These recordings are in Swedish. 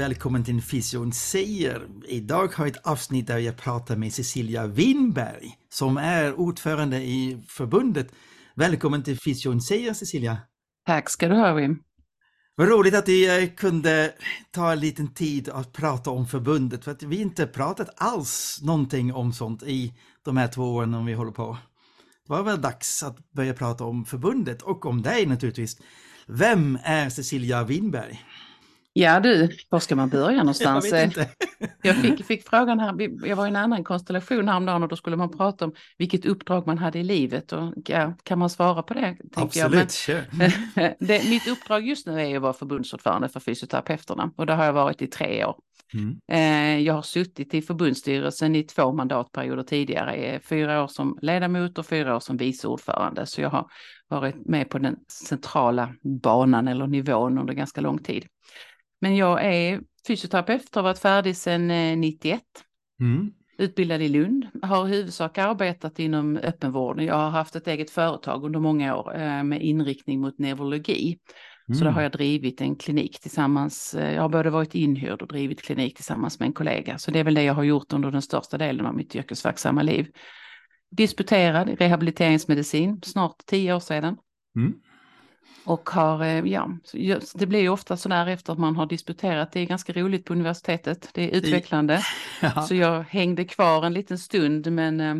Välkommen till Fysion säger. Idag har jag ett avsnitt där jag pratar med Cecilia Winberg som är ordförande i förbundet. Välkommen till Fysion säger Cecilia. Tack ska du ha Wim. Vad roligt att vi eh, kunde ta en liten tid att prata om förbundet för att vi inte pratat alls någonting om sånt i de här två åren om vi håller på. Det var väl dags att börja prata om förbundet och om dig naturligtvis. Vem är Cecilia Winberg? Ja du, var ska man börja Jag någonstans? vet inte. Jag fick, fick frågan här, jag var i en annan konstellation häromdagen och då skulle man prata om vilket uppdrag man hade i livet och ja, kan man svara på det? tänker jag. Men- Absolut, kör. det, mitt uppdrag just nu är att vara förbundsordförande för fysioterapeuterna och det har jag varit i tre år. Mm. Eh, Jag har suttit i förbundsstyrelsen i två mandatperioder tidigare, eh, fyra år som ledamot och fyra år som vice ordförande. Så jag har varit med på den centrala banan eller nivån under ganska lång tid. Men jag är fysioterapeut, har varit färdig sedan eh, 91, Mm. utbildad i Lund, har i huvudsak arbetat inom öppenvården. Jag har haft ett eget företag under många år eh, med inriktning mot neurologi. Så då Mm. har jag drivit en klinik tillsammans. eh, Jag har både varit inhyrd och drivit klinik tillsammans med en kollega. Så det är väl det jag har gjort under den största delen av mitt yrkesverksamma liv. Disputerad i rehabiliteringsmedicin, snart tio år sedan. Mm. Och har, eh, ja, så just- det blir ju ofta sådär efter att man har disputerat. Det är ganska roligt på universitetet, det är utvecklande. Ja. Så jag hängde kvar en liten stund men eh,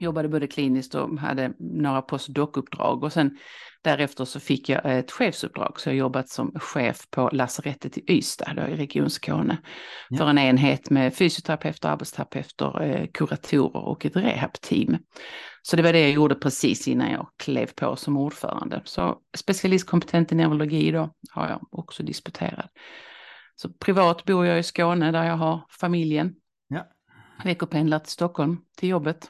jobbade både kliniskt och hade några postdoc-uppdrag och sen därefter så fick jag ett chefsuppdrag så jag jobbat som chef på lasarettet i Ystad då i Region Skåne Ja. för en enhet med fysioterapeuter, arbetsterapeuter, eh, kuratorer och ett rehabteam. Så det var det jag gjorde precis innan jag klev på som ordförande. Så specialistkompetent i neurologi då har jag också disputerat. Så privat bor jag i Skåne där jag har familjen Ja. veckopendlar till Stockholm till jobbet.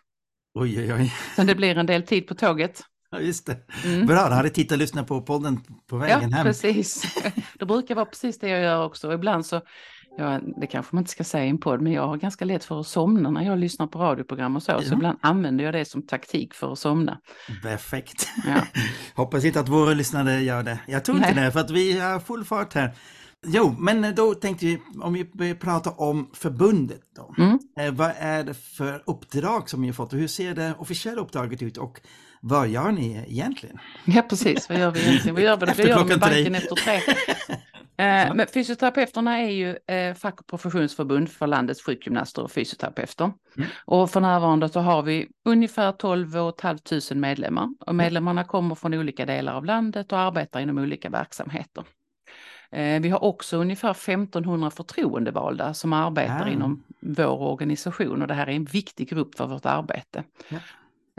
Oj, oj, oj. Så det blir en del tid på tåget. Ja, just det. Mm. Bra, då hade jag tittat och lyssnat på podden på Ja, vägen hem. precis. Det brukar vara precis det jag gör också. Och ibland så, ja, det kanske man inte ska säga i en podd, men jag har ganska lätt för att somna när jag lyssnar på radioprogram och så. Så Ja. ibland använder jag det som taktik för att somna. Perfekt. Ja. Hoppas inte att våra lyssnare gör det. Jag tror inte Nej. det, för att vi har full fart här. Jo, men då tänkte vi, om vi börjar prata om förbundet då. Mm. Eh, vad är det för uppdrag som ni har fått och hur ser det officiella uppdraget ut och vad gör ni egentligen? Ja, precis. Vad gör vi egentligen? Vad gör vi? Vi gör med banken tre. efter tre. Eh, Men fysioterapeuterna är ju eh, fack och professionsförbund för landets sjukgymnaster och fysioterapeuter. Mm. Och för närvarande så har vi ungefär 12 500 medlemmar. Och medlemmarna kommer från olika delar av landet och arbetar inom olika verksamheter. Eh, Vi har också ungefär 1500 förtroendevalda som arbetar Ah. inom vår organisation och det här är en viktig grupp för vårt arbete. Ja.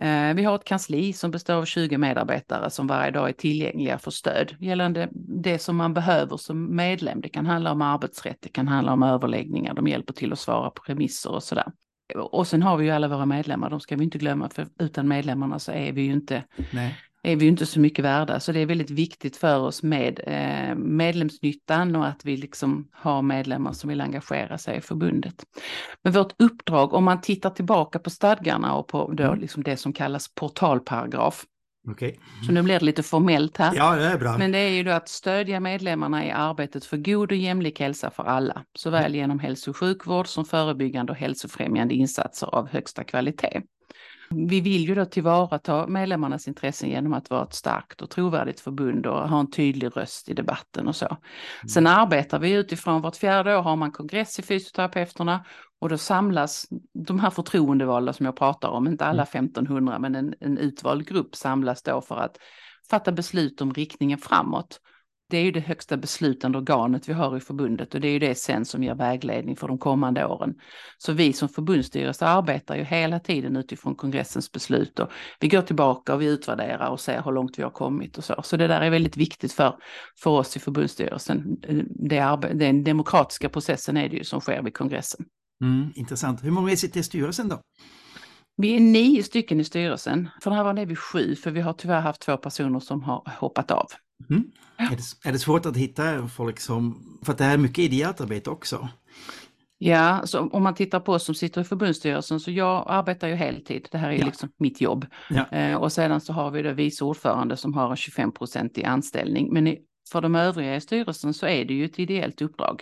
Eh, Vi har ett kansli som består av 20 medarbetare som varje dag är tillgängliga för stöd gällande det som man behöver som medlem. Det kan handla om arbetsrätt, det kan handla om överläggningar, de hjälper till att svara på remisser och sådär. Och sen har vi ju alla våra medlemmar, de ska vi inte glömma, för utan medlemmarna så är vi ju inte Nej. Är vi inte så mycket värda. Så det är väldigt viktigt för oss med eh, medlemsnyttan och att vi liksom har medlemmar som vill engagera sig i förbundet. Men vårt uppdrag, om man tittar tillbaka på stadgarna och på då liksom det som kallas portalparagraf, Okej. så nu blir det lite formellt här. Ja, det är bra. Men det är ju då att stödja medlemmarna i arbetet för god och jämlik hälsa för alla, såväl genom hälso och sjukvård som förebyggande och hälsofrämjande insatser av högsta kvalitet. Vi vill ju då tillvarata medlemmarnas intressen genom att vara ett starkt och trovärdigt förbund och ha en tydlig röst i debatten och så. Sen arbetar vi utifrån, vart fjärde år har man kongress i fysioterapeuterna och då samlas de här förtroendevalda som jag pratar om, inte alla 1500 men en, en utvald grupp samlas då för att fatta beslut om riktningen framåt. Det är ju det högsta beslutande organet vi har i förbundet och det är ju det sen som ger vägledning för de kommande åren. Så vi som förbundsstyrelse arbetar ju hela tiden utifrån kongressens beslut och vi går tillbaka och vi utvärderar och ser hur långt vi har kommit och så. Så det där är väldigt viktigt för, för oss i förbundsstyrelsen. Det den demokratiska processen är det ju som sker vid kongressen. Mm, intressant. Hur många sitter i styrelsen då? Vi är nio stycken i styrelsen. För närvarande är vi sju, för vi har tyvärr haft två personer som har hoppat av. Mm. Är, det, är det svårt att hitta folk som, för att det här är mycket ideellt arbete också? Ja, så om man tittar på oss som sitter i förbundsstyrelsen så jag arbetar ju heltid. Det här är ja. liksom mitt jobb. Ja. Eh, och sedan så har vi då vice ordförande som har en 25% i anställning. Men i, för de övriga i styrelsen så är det ju ett ideellt uppdrag.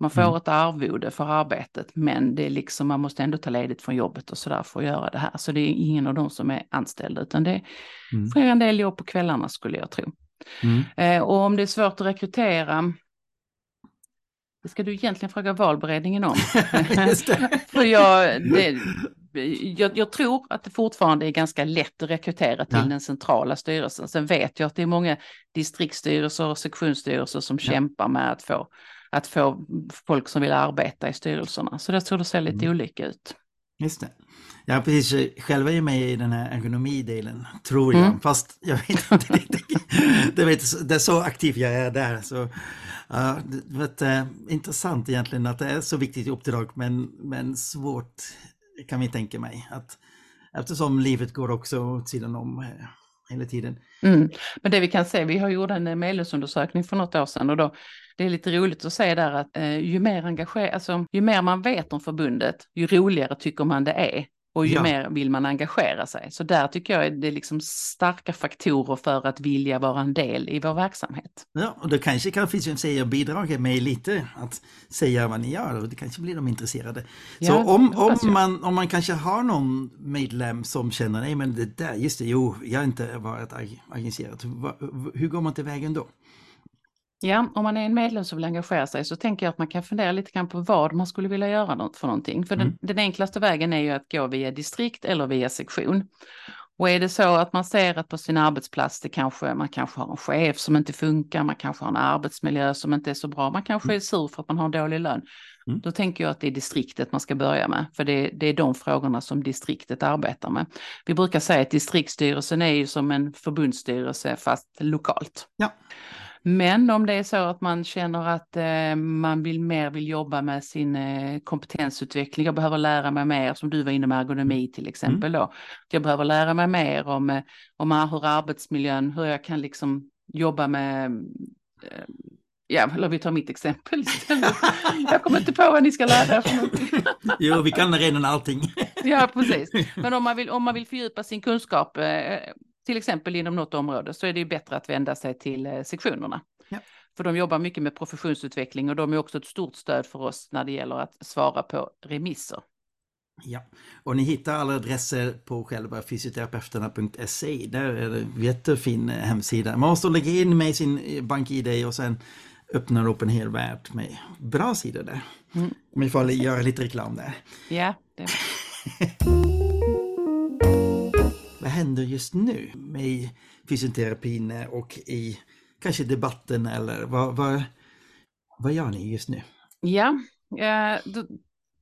Man får mm. ett arvode för arbetet, men det är liksom, man måste ändå ta ledigt från jobbet och sådär för att göra det här. Så det är ingen av dem som är anställda, utan det mm. sker en del jobb på kvällarna skulle jag tro. Mm. Eh, och om det är svårt att rekrytera, det ska du egentligen fråga valberedningen om. för jag, det, jag, jag, tror att det fortfarande är ganska lätt att rekrytera till ja. den centrala styrelsen. Sen vet jag att det är många distriktsstyrelser och sektionsstyrelser som ja. kämpar med att få att få folk som vill arbeta i styrelserna. Så det tror det ser lite mm. olika ut. Just det. Ja, precis. Själv är jag med i den här ergonomidelen, tror jag. Mm. Fast jag vet inte riktigt. det, vet, det är så aktiv jag är där. Så, uh, det, vet, uh, intressant egentligen att det är så viktigt uppdrag, men, men svårt kan vi tänka mig. Att, eftersom livet går också åt sidan om uh, hela tiden. Mm. Men det vi kan se, vi har gjort en medlemsundersökning för något år sedan och då det är lite roligt att se där att eh, ju mer engagerad, alltså ju mer man vet om förbundet, ju roligare tycker man det är. Och ju ja. mer vill man engagera sig. Så där tycker jag det är liksom starka faktorer för att vilja vara en del i vår verksamhet. Ja, och då kanske kan Fysion säga bidraget med lite att säga vad ni gör och det kanske blir de intresserade. Ja, så om, om, man, om man kanske har någon medlem som känner, nej men det där, just det, jo, jag har inte varit agencerad. Hur går man till vägen då? Ja, om man är en medlem som vill engagera sig så tänker jag att man kan fundera lite grann på vad man skulle vilja göra för någonting. För mm. den, den, enklaste vägen är ju att gå via distrikt eller via sektion. Och är det så att man ser att på sin arbetsplats det kanske, man kanske har en chef som inte funkar, man kanske har en arbetsmiljö som inte är så bra, man kanske mm. är sur för att man har en dålig lön. Mm. Då tänker jag att det är distriktet man ska börja med, för det, det, är de frågorna som distriktet arbetar med. Vi brukar säga att distriktsstyrelsen är ju som en förbundsstyrelse fast lokalt. Ja. Men om det är så att man känner att eh, man vill mer vill jobba med sin eh, kompetensutveckling, jag behöver lära mig mer, som du var inne med ergonomi till exempel mm. då. Jag behöver lära mig mer om, eh, om hur arbetsmiljön, hur jag kan liksom jobba med eh, Ja, eller vi tar mitt exempel istället. Jag kommer inte på vad ni ska lära er för någonting. Jo, vi kan redan allting. Ja, precis. Men om man vill, om man vill fördjupa sin kunskap, eh, till exempel inom något område så är det ju bättre att vända sig till eh, sektionerna. Ja. För de jobbar mycket med professionsutveckling och de är också ett stort stöd för oss när det gäller att svara på remisser. Ja, och ni hittar alla adresser på själva fysioterapeuterna.se. Där är det en jättefin eh, hemsida. Man måste lägga in med sin eh, bank-id och sen öppnar upp en hel värld med bra sidor där. Mm. Om vi får göra lite reklam där. Ja, det vad händer just nu med fysioterapin och i kanske debatten eller vad, vad, vad gör ni just nu? Ja, eh, då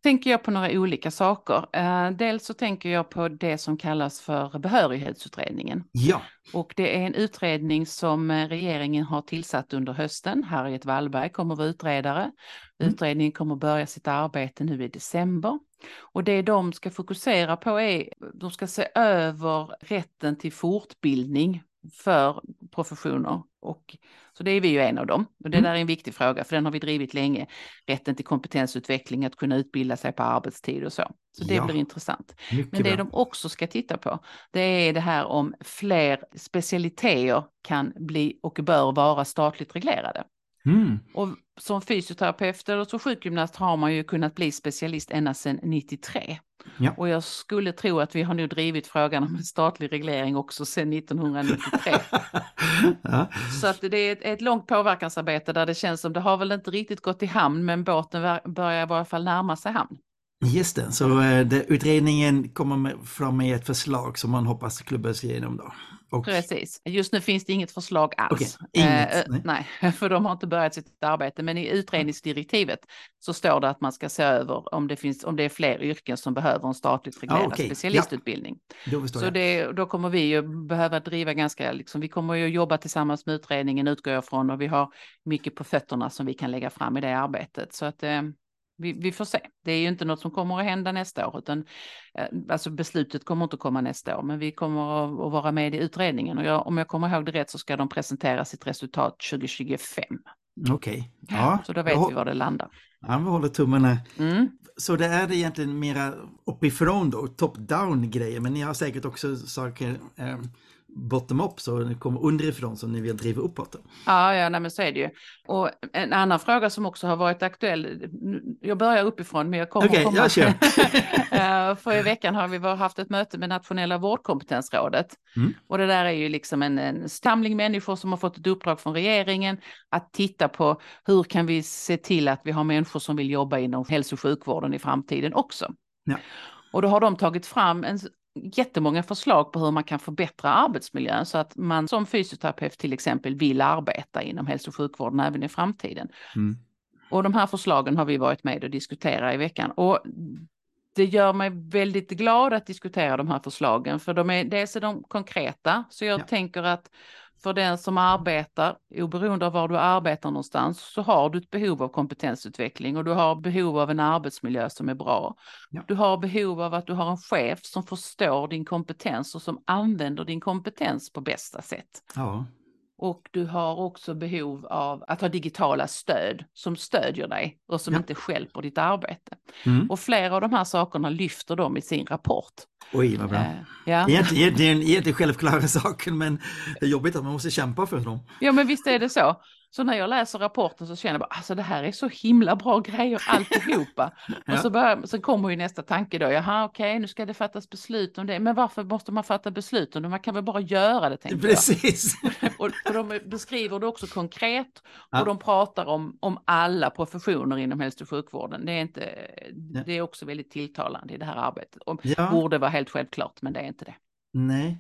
tänker jag på några olika saker. Eh, dels så tänker jag på det som kallas för behörighetsutredningen. Ja. Och det är en utredning som regeringen har tillsatt under hösten. Harriet Wallberg kommer att vara utredare. Mm. Utredningen kommer att börja sitt arbete nu i december. Och det de ska fokusera på är, de ska se över rätten till fortbildning för professioner. Och, så det är vi ju en av dem. Och det mm. där är en viktig fråga, för den har vi drivit länge. Rätten till kompetensutveckling, att kunna utbilda sig på arbetstid och så. Så det ja. blir intressant. Mycket Men det bra. de också ska titta på, det är det här om fler specialiteter kan bli och bör vara statligt reglerade. Mm. Och som fysioterapeut eller som sjukgymnast har man ju kunnat bli specialist ända sedan 93. Ja. Och jag skulle tro att vi har nu drivit frågan om en statlig reglering också sedan 1993. ja. Så att det är ett, ett, långt påverkansarbete där det känns som det har väl inte riktigt gått i hamn men båten börjar i varje fall närma sig hamn. Just det, så eh, det, utredningen kommer med, fram med ett förslag som man hoppas klubbas igenom då. Och, Precis. Just nu finns det inget förslag alls. Okej, inget, Eh, nej. nej, för de har inte börjat sitt arbete. Men i utredningsdirektivet så står det att man ska se över om det, finns, om det är fler yrken som behöver en statligt reglerad okej. Ja. specialistutbildning. då förstår Så det, då kommer vi ju behöva driva ganska, liksom, vi kommer ju jobba tillsammans med utredningen utgår jag från och vi har mycket på fötterna som vi kan lägga fram i det arbetet. Så att eh, vi, vi får se. Det är ju inte något som kommer att hända nästa år, utan eh, alltså beslutet kommer inte att komma nästa år, men vi kommer att, vara med i utredningen och jag, om jag kommer ihåg det rätt så ska de presentera sitt resultat 2025. Okej. Ja, Så då vet jag vi var det landar. Ja, vi håller tummarna. Mm. Så det är egentligen mera uppifrån då, top-down grejer, men ni har säkert också saker eh, bottom-up, så det kommer underifrån som ni vill driva uppåt. Ja, ja nej, men så är det ju. Och en annan fråga som också har varit aktuell, jag börjar uppifrån men jag kommer Okej, komma. jag kör. Eh, För i veckan har vi haft ett möte med Nationella vårdkompetensrådet. Mm. Och det där är ju liksom en, en samling människor som har fått ett uppdrag från regeringen att titta på hur kan vi se till att vi har människor som vill jobba inom hälso och sjukvården i framtiden också. Ja. Och då har de tagit fram en jättemånga förslag på hur man kan förbättra arbetsmiljön så att man som fysioterapeut till exempel vill arbeta inom hälso och sjukvården även i framtiden. Mm. Och de här förslagen har vi varit med och diskuterat i veckan. Och det gör mig väldigt glad att diskutera de här förslagen, för de är, dels är de konkreta, så jag Ja. tänker att för den som arbetar, oberoende av var du arbetar någonstans, så har du ett behov av kompetensutveckling och du har behov av en arbetsmiljö som är bra. Ja. Du har behov av att du har en chef som förstår din kompetens och som använder din kompetens på bästa sätt. Ja, Och du har också behov av att ha digitala stöd som stödjer dig och som Ja. inte stjälper ditt arbete. mm. Och flera av de här sakerna lyfter de i sin rapport. oj vad bra. Eh, ja. Egentligen, egentligen, egentligen självklara saker, men det är jobbigt att man måste kämpa för dem. ja, men visst är det så. Så när jag läser rapporten så känner jag bara, alltså det här är så himla bra grejer alltihopa. Ja. Och så, börjar, så kommer ju nästa tanke då, jaha okej, nu ska det fattas beslut om det. Men varför måste man fatta beslut om det? Man kan väl bara göra det, tänker jag. Precis. Och, och de beskriver det också konkret Ja. och de pratar om, om alla professioner inom hälso och sjukvården. Det är, inte, Ja. det är också väldigt tilltalande i det här arbetet. Och Ja. borde vara helt självklart, men det är inte det. Nej.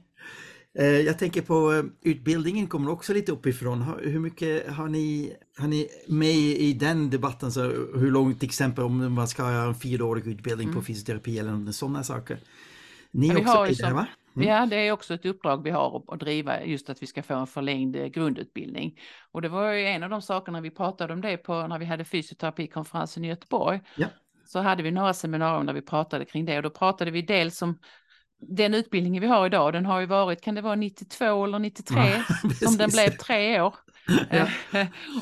Eh, Jag tänker på eh, utbildningen kommer också lite uppifrån. Hur mycket har ni, har ni med i den debatten? Så hur långt till exempel om man ska ha en fyraårig utbildning på fysioterapi eller sådana saker? Ni Mm. Ja, är också med där va? Mm. Ja, det är också ett uppdrag vi har att, att driva just att vi ska få en förlängd eh, grundutbildning. Och det var ju en av de sakerna vi pratade om det på när vi hade fysioterapikonferensen i Göteborg. Ja. Så hade vi några seminarier där vi pratade kring det och då pratade vi dels om den utbildningen vi har idag, den har ju varit, kan det vara 92 eller 93 Ja, som den blev tre år. Ja.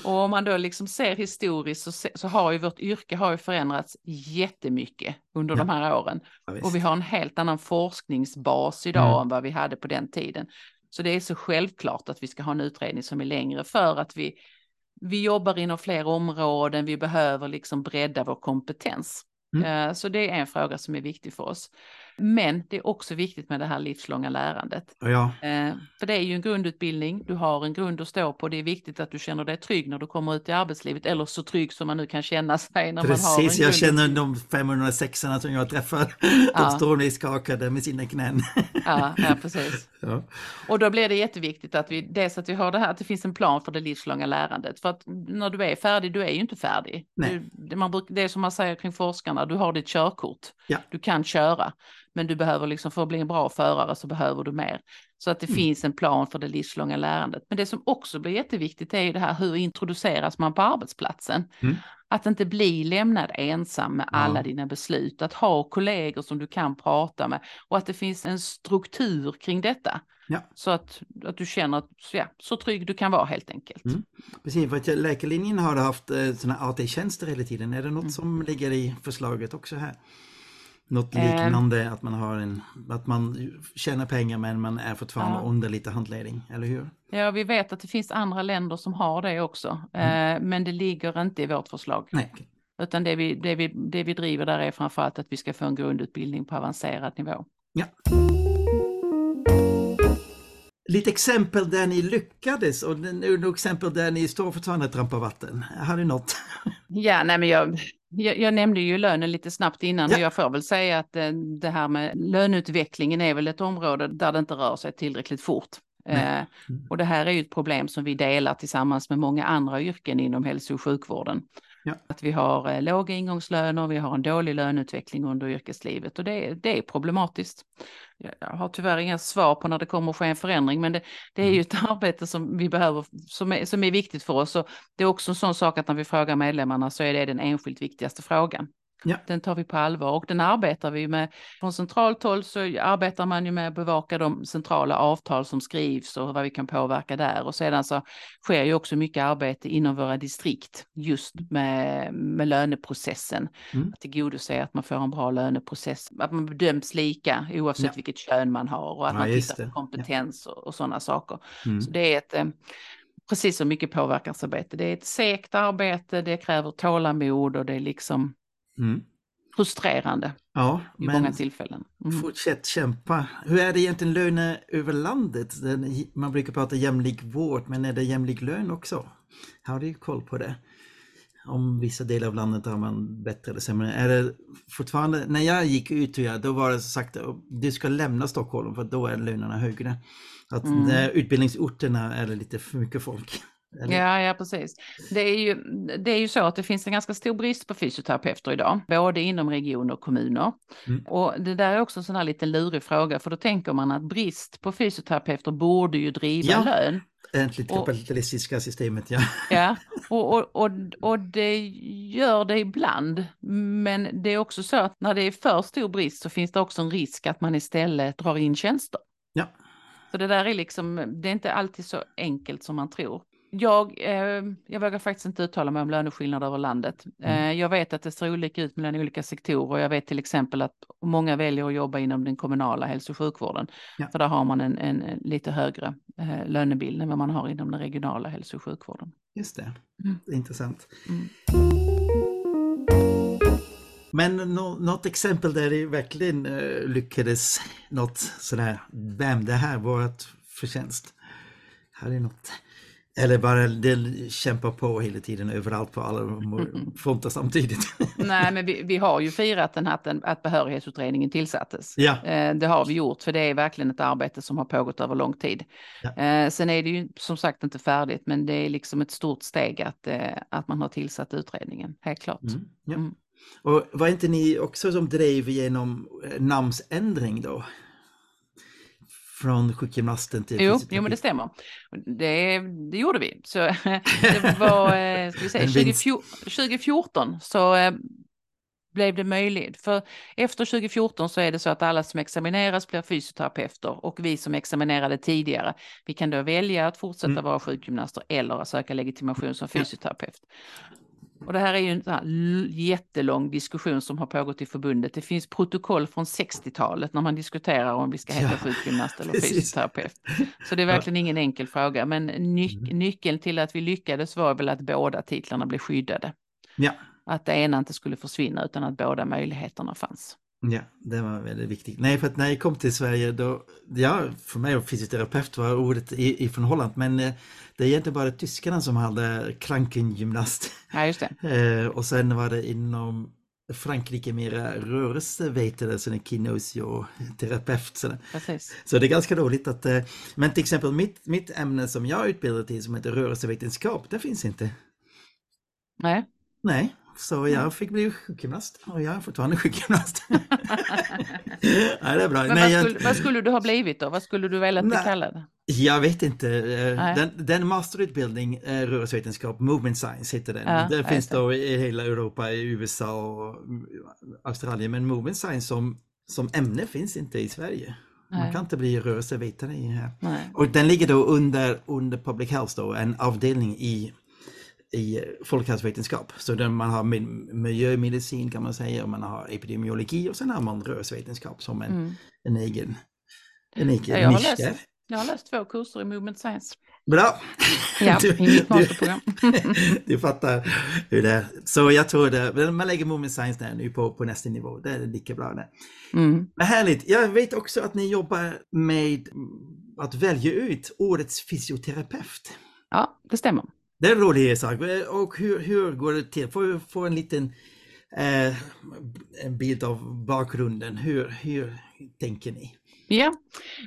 och om man då liksom ser historiskt så, så har ju vårt yrke har ju förändrats jättemycket under Ja. de här åren. Och vi har en helt annan forskningsbas idag Mm. än vad vi hade på den tiden. Så det är så självklart att vi ska ha en utredning som är längre för att vi, vi jobbar inom fler områden, vi behöver liksom bredda vår kompetens. Mm. Eh, Så det är en fråga som är viktig för oss. Men det är också viktigt med det här livslånga lärandet. Ja, Eh, För det är ju en grundutbildning, du har en grund att stå på. Det är viktigt att du känner dig trygg när du kommer ut i arbetslivet eller så trygg som man nu kan känna sig när man har en precis. Jag känner de 506 som jag träffar. Ja. De står nu skakade med sina knän. Ja, ja, precis. Ja. Och då blir det jätteviktigt att vi, dels att vi har det här, att det finns en plan för det livslånga lärandet. För att när du är färdig, du är ju inte färdig. Du, man det är som man säger kring forskarna, du har ditt körkort. Ja. Du kan köra, men du behöver liksom, för att bli en bra förare så behöver du mer. Så att det Mm. finns en plan för det livslånga lärandet. Men det som också blir jätteviktigt är ju det här, hur introduceras man på arbetsplatsen? Mm. Att inte bli lämnad ensam med Ja. alla dina beslut, att ha kollegor som du kan prata med och att det finns en struktur kring detta. Ja. Så att, att du känner att ja, så trygg du kan vara helt enkelt. Mm. Precis, för att läkarlinjen har haft eh, såna AT-tjänster hela tiden. Är det något Mm. som ligger i förslaget också här? Något Ehm. liknande, att man har en, att man tjänar pengar men man är fortfarande Ja. under lite handledning, eller hur? Ja, vi vet att det finns andra länder som har det också, eh, men det ligger inte i vårt förslag. Nej. Utan det vi, det, vi, det vi driver där är framförallt att vi ska få en grundutbildning på avancerad nivå. Ja. Lite exempel där ni lyckades och nu några exempel där ni står fortfarande och trampar vatten. Har du något? Ja, nej men jag, jag, jag nämnde ju lönen lite snabbt innan Ja. och jag får väl säga att eh, det här med löneutvecklingen är väl ett område där det inte rör sig tillräckligt fort. Eh, och det här är ju ett problem som vi delar tillsammans med många andra yrken inom hälso och sjukvården. Ja. Att vi har eh, låga ingångslöner, vi har en dålig löneutveckling under yrkeslivet och det, det är problematiskt. Jag jag har tyvärr inga svar på när det kommer att ske en förändring, men det, det är ju ett arbete som vi behöver, som är, som är viktigt för oss. Och det är också en sån sak att när vi frågar medlemmarna så är det den enskilt viktigaste frågan. Ja. Den tar vi på allvar och den arbetar vi med. Från centralt håll så arbetar man ju med att bevaka de centrala avtal som skrivs och vad vi kan påverka där. Och sedan så sker ju också mycket arbete inom våra distrikt just med, med löneprocessen. Mm. Att tillgodose att man får en bra löneprocess, att man bedöms lika oavsett Ja. vilket kön man har och att Ja, man tittar på kompetens och, och sådana saker. Mm. Så det är ett, eh, precis så mycket påverkansarbete. Det är ett segt arbete, det kräver tålamod och det är liksom Mm. frustrerande Ja, i många tillfällen. Mm. fortsätt kämpa. Hur är det egentligen löner över landet? Man brukar prata jämlik vård, men är det jämlik lön också? Har du koll på det? Om vissa delar av landet har man bättre eller sämre. Är det fortfarande, när jag gick ut jag, då var det sagt att du ska lämna Stockholm för då är lönerna högre. Att Mm. utbildningsorterna är det lite för mycket folk. Eller? Ja, ja, precis. Det är, ju, det är ju så att det finns en ganska stor brist på fysioterapeuter idag, både inom regioner och kommuner. Mm. Och det där är också en sån här liten lurig fråga, för då tänker man att brist på fysioterapeuter borde ju driva Ja. lön. Äntligen Och- kapitalistiska systemet, ja. Ja, och, och, och, och det gör det ibland. Men det är också så att när det är för stor brist så finns det också en risk att man istället drar in tjänster. Ja. Så det där är liksom, det är inte alltid så enkelt som man tror. Jag, eh, jag vågar faktiskt inte uttala mig om löneskillnader över landet. Eh, jag vet att det ser olika ut mellan olika sektorer. Jag vet till exempel att många väljer att jobba inom den kommunala hälso och sjukvården. Ja. För där har man en, en, en lite högre eh, lönebild än vad man har inom den regionala hälso och sjukvården. Just det. Mm. intressant. Mm. Men nå- något exempel där det verkligen eh, lyckades något sådär, vem det här var ett förtjänst. Här är något. Eller bara det kämpar på hela tiden överallt på alla fronter samtidigt. Nej, men vi, vi har ju firat den här, att, behörighetsutredningen tillsattes. ja, Eh, Det har vi gjort, för det är verkligen ett arbete som har pågått över lång tid. Ja. Eh, Sen är det ju som sagt inte färdigt, men det är liksom ett stort steg att, eh, att man har tillsatt utredningen, helt klart. mm, ja. Mm. Och var inte ni också som drev igenom namnsändring då? Från sjukgymnasten till Jo, jo, men det stämmer. Det, det gjorde vi. Så det var, eh, ska vi säga, En vinst. 2014, 2014 så eh, blev det möjligt. För efter 2014 så är det så att alla som examineras blir fysioterapeuter och vi som examinerade tidigare, vi kan då välja att fortsätta Mm. vara sjukgymnaster eller att söka legitimation som fysioterapeut. Och det här är ju en jättelång diskussion som har pågått i förbundet. Det finns protokoll från 60-talet när man diskuterar om vi ska heta Ja, sjukgymnast eller precis. fysioterapeut. Så det är verkligen ingen enkel fråga, men nyc- Mm. nyckeln till att vi lyckades var väl att båda titlarna blev skyddade. Ja. Att det ena inte skulle försvinna utan att båda möjligheterna fanns. Ja, det var väldigt viktigt. Nej, för att när jag kom till Sverige då, ja, för mig var fysioterapeut var ordet i- ifrån Holland, men eh, det är egentligen bara tyskarna som hade krankengymnast. Ja, just det. Eh, och sen var det inom Frankrike mera rörelsevetare, så en kinesioterapeut. Så, så det är ganska roligt att, eh, men till exempel mitt, mitt ämne som jag utbildade till som heter rörelsevetenskap, det finns inte. Nej. Nej, så jag fick bli sjukgymnast och jag är fortfarande sjukgymnast. ja, det är bra. Men Nej, vad, jag, skulle, vad skulle du ha blivit då? Vad skulle du velat bli Nej. kallad? jag vet inte. eh, Nej. Den, den masterutbildning, eh, rörelsevetenskap, Movement Science heter den. Ja, det finns det. då i hela Europa, i USA och mm, Australien. Men Movement Science som, som ämne finns inte i Sverige. Man Nej. kan inte bli rörelsevetare i här. Nej. Och den ligger då under, under Public Health då, en avdelning i, i folkhälsovetenskap. Så där man har mi- miljömedicin kan man säga, och man har epidemiologi och sen har man rörelsevetenskap som en, Mm. en egen, en egen Ja, jag har nisch läst- där. Jag har läst två kurser i Movement Science. Bra! Ja, Du- i mitt du- masterprogram. du fattar hur det är. Så jag tror det, man lägger Movement Science där nu på, på nästa nivå. Det är lika bra det. Mm. Men härligt! Jag vet också att ni jobbar med att välja ut årets fysioterapeut. Ja, det stämmer. Det är en rolig sak. Och hur, hur går det till? Får vi få en liten eh, en bild av bakgrunden. Hur, hur tänker ni? Ja,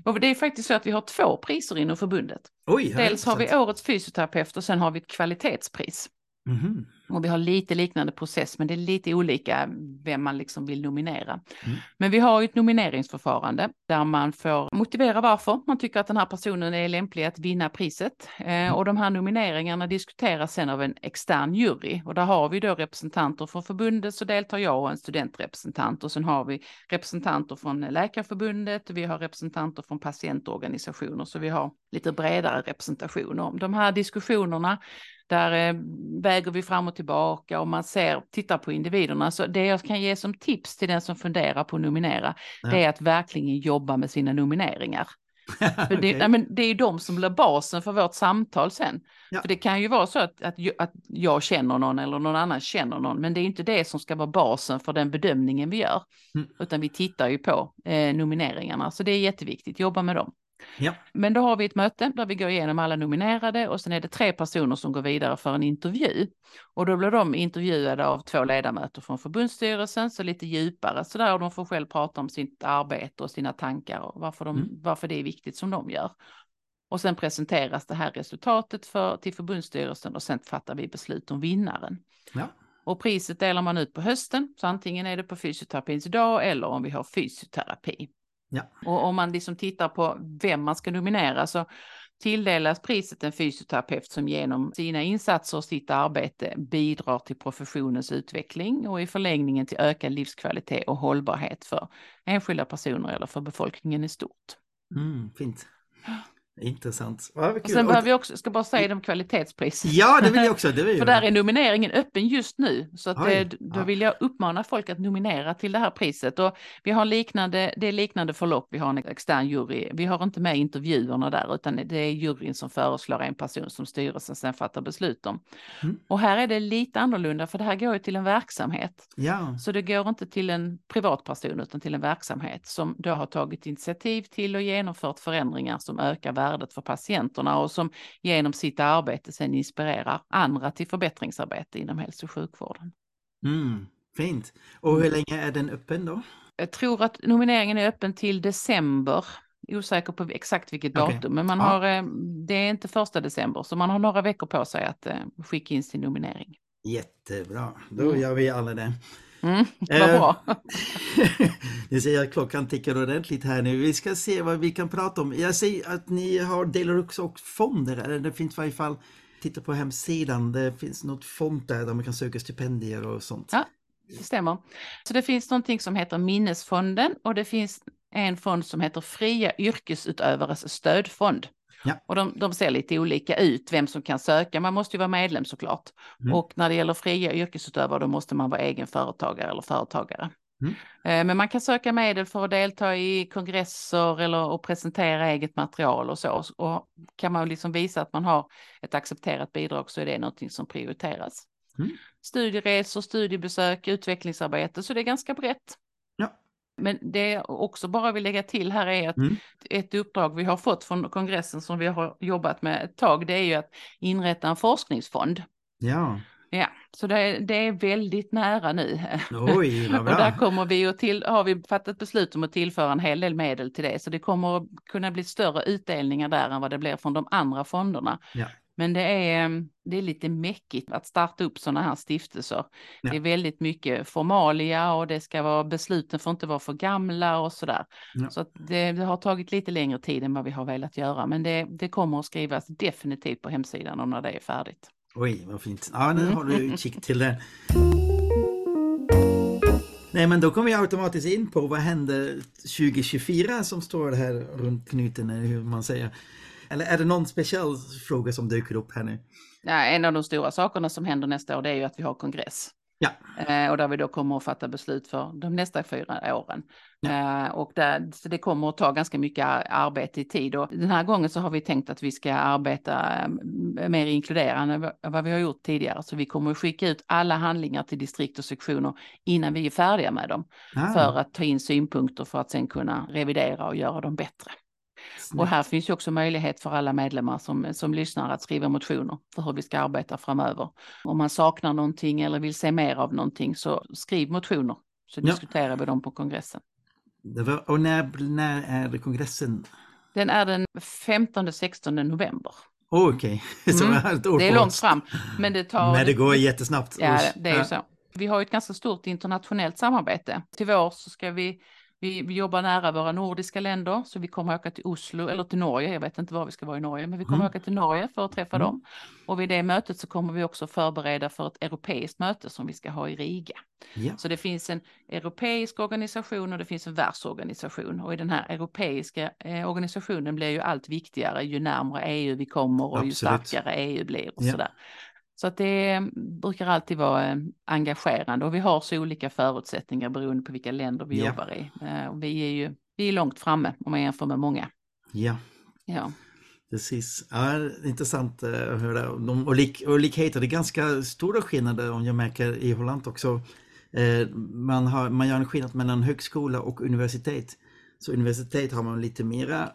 och det är faktiskt så att vi har två priser inom förbundet. Oj, Dels har vi årets fysioterapeut och sen har vi ett kvalitetspris. Mm. Och vi har lite liknande process, men det är lite olika vem man liksom vill nominera. Mm. Men vi har ett nomineringsförfarande där man får motivera varför man tycker att den här personen är lämplig att vinna priset. Eh, och de här nomineringarna diskuteras sen av en extern jury och där har vi då representanter från förbundet så deltar jag och en studentrepresentant och sen har vi representanter från Läkarförbundet och vi har representanter från patientorganisationer så vi har lite bredare representation. Och de här diskussionerna där eh, väger vi fram och tillbaka och man ser, tittar på individerna. Så det jag kan ge som tips till den som funderar på att nominera, Ja. det är att verkligen jobba med sina nomineringar. För det, nej, men det är ju de som blir basen för vårt samtal sen. Ja. För det kan ju vara så att, att, att jag känner någon eller någon annan känner någon, men det är inte det som ska vara basen för den bedömningen vi gör. Mm. Utan vi tittar ju på eh, nomineringarna, så det är jätteviktigt, jobba med dem. Ja. Men då har vi ett möte där vi går igenom alla nominerade och sen är det tre personer som går vidare för en intervju. Och då blir de intervjuade av två ledamöter från förbundsstyrelsen, så lite djupare så där och de får själv prata om sitt arbete och sina tankar och varför, de, Mm. varför det är viktigt som de gör. Och sen presenteras det här resultatet för, till förbundsstyrelsen och sen fattar vi beslut om vinnaren. Ja. Och priset delar man ut på hösten, så antingen är det på fysioterapins dag eller om vi har fysioterapi. Ja. Och om man liksom tittar på vem man ska nominera så tilldelas priset en fysioterapeut som genom sina insatser och sitt arbete bidrar till professionens utveckling och i förlängningen till ökad livskvalitet och hållbarhet för enskilda personer eller för befolkningen i stort. Mm, fint. Intressant. Ja, Och sen behöver vi också, ska bara säga det om kvalitetspris. Ja, det vill jag också. Det vill För där är nomineringen öppen just nu. Så att, Oj, eh, då ja. vill jag uppmana folk att nominera till det här priset. Och vi har liknande, det är liknande förlopp. Vi har en extern jury. Vi har inte med intervjuerna där utan det är juryn som föreslår en person som styrelsen sen fattar beslut om. Mm. Och här är det lite annorlunda för det här går ju till en verksamhet. Ja, Så det går inte till en privatperson utan till en verksamhet som då har tagit initiativ till och genomfört förändringar som ökar värdet för patienterna och som genom sitt arbete sen inspirerar andra till förbättringsarbete inom hälso och sjukvården. mm, fint. Och hur länge är den öppen då? Jag tror att nomineringen är öppen till december. Osäker på exakt vilket Okej. datum, men man Ja. har, eh, det är inte första december, så man har några veckor på sig att eh, skicka in sin nominering. Jättebra, då Mm. gör vi alla det. Mm, vad Eh, bra. Ni ser att klockan tickar ordentligt här nu. Vi ska se vad vi kan prata om. Jag ser att ni har delar också fonder, eller det finns i varje fall, titta på hemsidan, det finns något fond där, där man kan söka stipendier och sånt. Ja. Det stämmer. Så det finns någonting som heter Minnesfonden och det finns en fond som heter Fria yrkesutövares stödfond. Ja. Och de, de ser lite olika ut, vem som kan söka. Man måste ju vara medlem såklart. Mm. Och när det gäller fria yrkesutövare då måste man vara egen företagare eller företagare. Mm. Eh, Men man kan söka medel för att delta i kongresser eller och presentera eget material och så. Och kan man liksom visa att man har ett accepterat bidrag så är det någonting som prioriteras. Mm. Studieresor, studiebesök, utvecklingsarbete, så det är ganska brett. Men det jag också bara vill lägga till här är att Mm. ett uppdrag vi har fått från kongressen som vi har jobbat med ett tag, det är ju att inrätta en forskningsfond. Ja, Ja, så det är, det är väldigt nära nu. oj vad Och där bra. kommer vi att till, har vi fattat beslut om att tillföra en hel del medel till det, så det kommer att kunna bli större utdelningar där än vad det blir från de andra fonderna. Ja. Men det är, det är lite mäckigt att starta upp sådana här stiftelser. Ja. Det är väldigt mycket formalia och det ska vara, besluten får inte vara för gamla och sådär. Ja. Så det, det har tagit lite längre tid än vad vi har velat göra, men det, det kommer att skrivas definitivt på hemsidan om när det är färdigt. Oj, vad fint. Ja, nu Mm. har du utkik till det. Nej, men då kommer vi automatiskt in på vad händer 2024 som står här runt knuten, eller hur man säger. Eller är det någon speciell fråga som dyker upp här nu? Ja, en av de stora sakerna som händer nästa år det är ju att vi har kongress. Ja. Eh, och där vi då kommer att fatta beslut för de nästa fyra åren. Eh, och där, så det kommer att ta ganska mycket ar- arbete i tid. Och den här gången så har vi tänkt att vi ska arbeta eh, mer inkluderande än vad- vi har gjort tidigare. Så vi kommer att skicka ut alla handlingar till distrikt och sektioner innan vi är färdiga med dem. Ah, För att ta in synpunkter för att sen kunna revidera och göra dem bättre. Och här finns ju också möjlighet för alla medlemmar som, som lyssnar att skriva motioner för hur vi ska arbeta framöver. Om man saknar någonting eller vill se mer av någonting så skriv motioner så Ja. diskuterar vi dem på kongressen. Var, och när, när är kongressen? Den är den 15-16 november. Oh, Okej, så Mm. ett år Det är långt fram, men det tar... Men det går jättesnabbt. Ja, det, är ju så. Vi har ett ganska stort internationellt samarbete. Till vår så ska vi, vi, vi jobba nära våra nordiska länder, så vi kommer åka till Oslo eller till Norge. Jag vet inte var vi ska vara i Norge, men vi kommer Mm. åka till Norge för att träffa Mm. dem. Och vid det mötet så kommer vi också förbereda för ett europeiskt möte som vi ska ha i Riga. Ja. Så det finns en europeisk organisation och det finns en världsorganisation. Och i den här europeiska eh, organisationen blir ju allt viktigare ju närmare EU vi kommer och ju Absolut. starkare EU blir och Ja. sådär. Så att det brukar alltid vara eh, engagerande och vi har så olika förutsättningar beroende på vilka länder vi Ja. jobbar i. Eh, och vi är ju vi är långt framme om man jämför med många. ja, Ja, precis. Ja, intressant eh, att höra. De olik, olikheter, det är ganska stora skillnader om jag märker i Holland också. Man, har, man gör en skillnad mellan högskola och universitet. Så universitet har man lite mera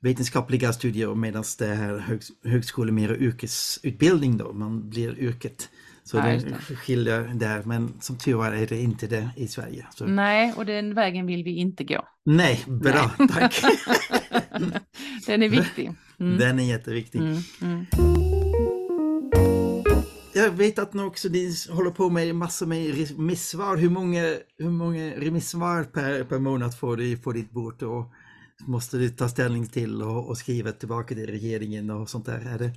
vetenskapliga studier medan det här högs, högskola mer yrkesutbildning då, man blir yrket. Så Ja, det skiljer där, men som tur är är det inte det i Sverige. Så. nej, och den vägen vill vi inte gå. Nej, bra, tack. Den är viktig. Mm. Den är jätteviktig. Mm, mm. Jag vet att ni också ni håller på med massor med remissvar. Hur många, hur många remissvar per, per månad får du på ditt bord och måste du ta ställning till och, och skriva tillbaka till regeringen och sånt där? Är det,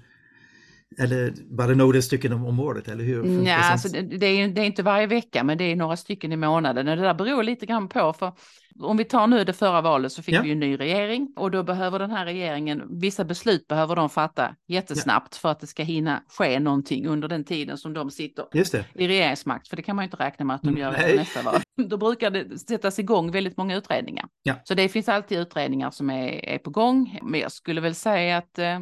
eller bara några stycken om, om året, eller hur? Ja, sånt? alltså det, det, är, det är inte varje vecka, men det är några stycken i månaden. Och det där beror lite grann på, för om vi tar nu det förra valet så fick Ja. vi en ny regering och då behöver den här regeringen, vissa beslut behöver de fatta jättesnabbt för att det ska hinna ske någonting under den tiden som de sitter det. i regeringsmakt, för det kan man ju inte räkna med att de gör Nej. efter nästa val. Då brukar det sättas igång väldigt många utredningar. Ja. Så det finns alltid utredningar som är, är på gång. Men jag skulle väl säga att, eh,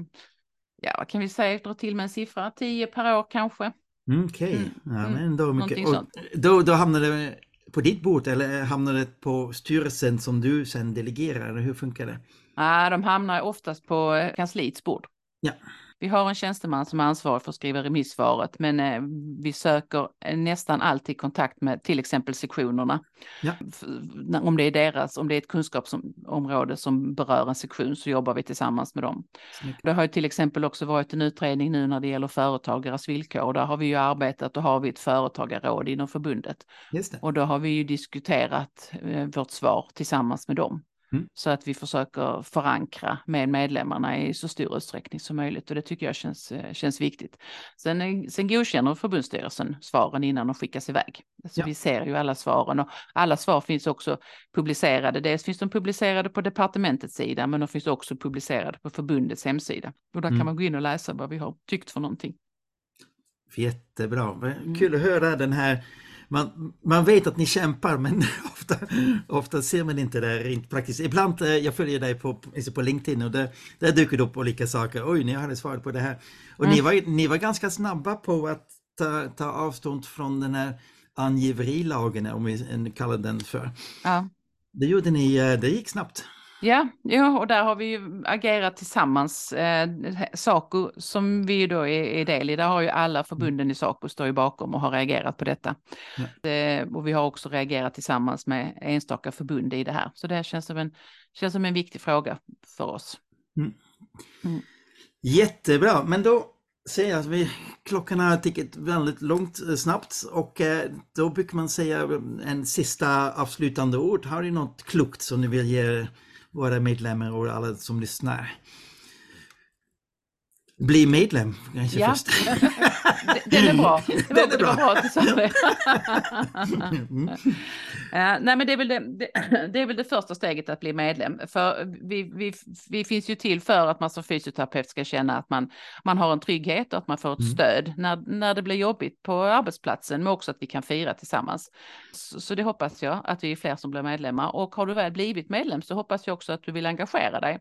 ja vad kan vi säga, dra till med en siffra, 10 per år kanske. Mm, Okej, Mm, ja, mm. men då, mycket. Och då, då hamnar det på ditt bord eller hamnar det på styrelsen som du sen delegerar? Hur funkar det? Ja, de hamnar oftast på eh, kansliets bord. Ja. Vi har en tjänsteman som är ansvarig för att skriva remissvaret, men eh, vi söker eh, nästan alltid kontakt med till exempel sektionerna. Ja. Om det är deras, om det är ett kunskapsområde som berör en sektion så jobbar vi tillsammans med dem. Snyggt. Det har till exempel också varit en utredning nu när det gäller företagares villkor. Där har vi ju arbetat och har vi ett företagarråd inom förbundet. Och då har vi ju diskuterat eh, vårt svar tillsammans med dem. Mm. Så att vi försöker förankra med medlemmarna i så stor utsträckning som möjligt och det tycker jag känns, eh, känns viktigt. Sen, eh, sen godkänner förbundsstyrelsen svaren innan de skickas iväg. Så Ja. vi ser ju alla svaren och alla svar finns också publicerade. Dels finns de publicerade på departementets sida men de finns också publicerade på förbundets hemsida. Och där Mm. kan man gå in och läsa vad vi har tyckt för någonting. Jättebra. Mm. Kul att höra den här. Man, man vet att ni kämpar men ofta, ofta ser man inte det rent praktiskt. Ibland, eh, jag följer dig på, alltså på LinkedIn och där, där dyker det upp olika saker. Oj, ni hade svarat på det här. Och Mm. ni, var, ni var ganska snabba på att ta, ta avstånd från den här angiverilagen, om vi kallar den för. Ja. Det gjorde ni, eh, det gick snabbt. Ja, ja, och där har vi ju agerat tillsammans. Eh, Saco som vi ju då är, är del i, där har ju alla förbunden i Saco står ju bakom och har reagerat på detta. Eh, och vi har också reagerat tillsammans med enstaka förbund i det här. Så det här känns som en, känns som en viktig fråga för oss. Jättebra, men då ser jag att vi, klockan har tickat väldigt långt eh, snabbt och eh, då brukar man säga en sista avslutande ord. Har ni något klokt som ni vill ge våra medlemmar och alla som lyssnar? Bli medlem kanske Ja. först. Den är bra. Det var, Den är det bra. var bra att du sa det. Mm. Eh, nej men det är, väl det, det, det är väl det första steget att bli medlem. För vi, vi, vi finns ju till för att man som fysioterapeut ska känna att man, man har en trygghet och att man får ett Mm. stöd när, när det blir jobbigt på arbetsplatsen. Men också att vi kan fira tillsammans. Så, så det hoppas jag att vi är fler som blir medlemmar. Och har du väl blivit medlem så hoppas jag också att du vill engagera dig.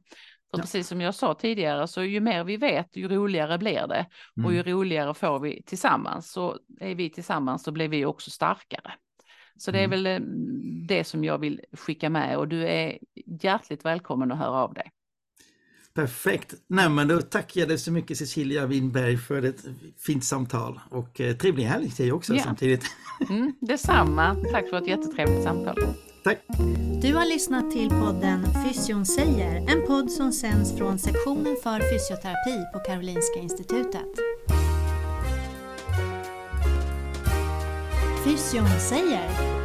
För Ja. precis som jag sa tidigare så ju mer vi vet ju roligare blir det. Och ju Mm. roligare får vi tillsammans. Så är vi tillsammans så blir vi också starkare. Så det är väl eh, det som jag vill skicka med och du är hjärtligt välkommen att höra av dig. Perfekt. Nej, men då tackar jag dig så mycket Cecilia Winberg för ett fint samtal och eh, trevlig helg till dig också Ja. samtidigt. Mm, detsamma. Tack för ett jättetrevligt samtal. Tack! Du har lyssnat till podden Fysion säger, en podd som sänds från sektionen för fysioterapi på Karolinska Institutet. Fysion säger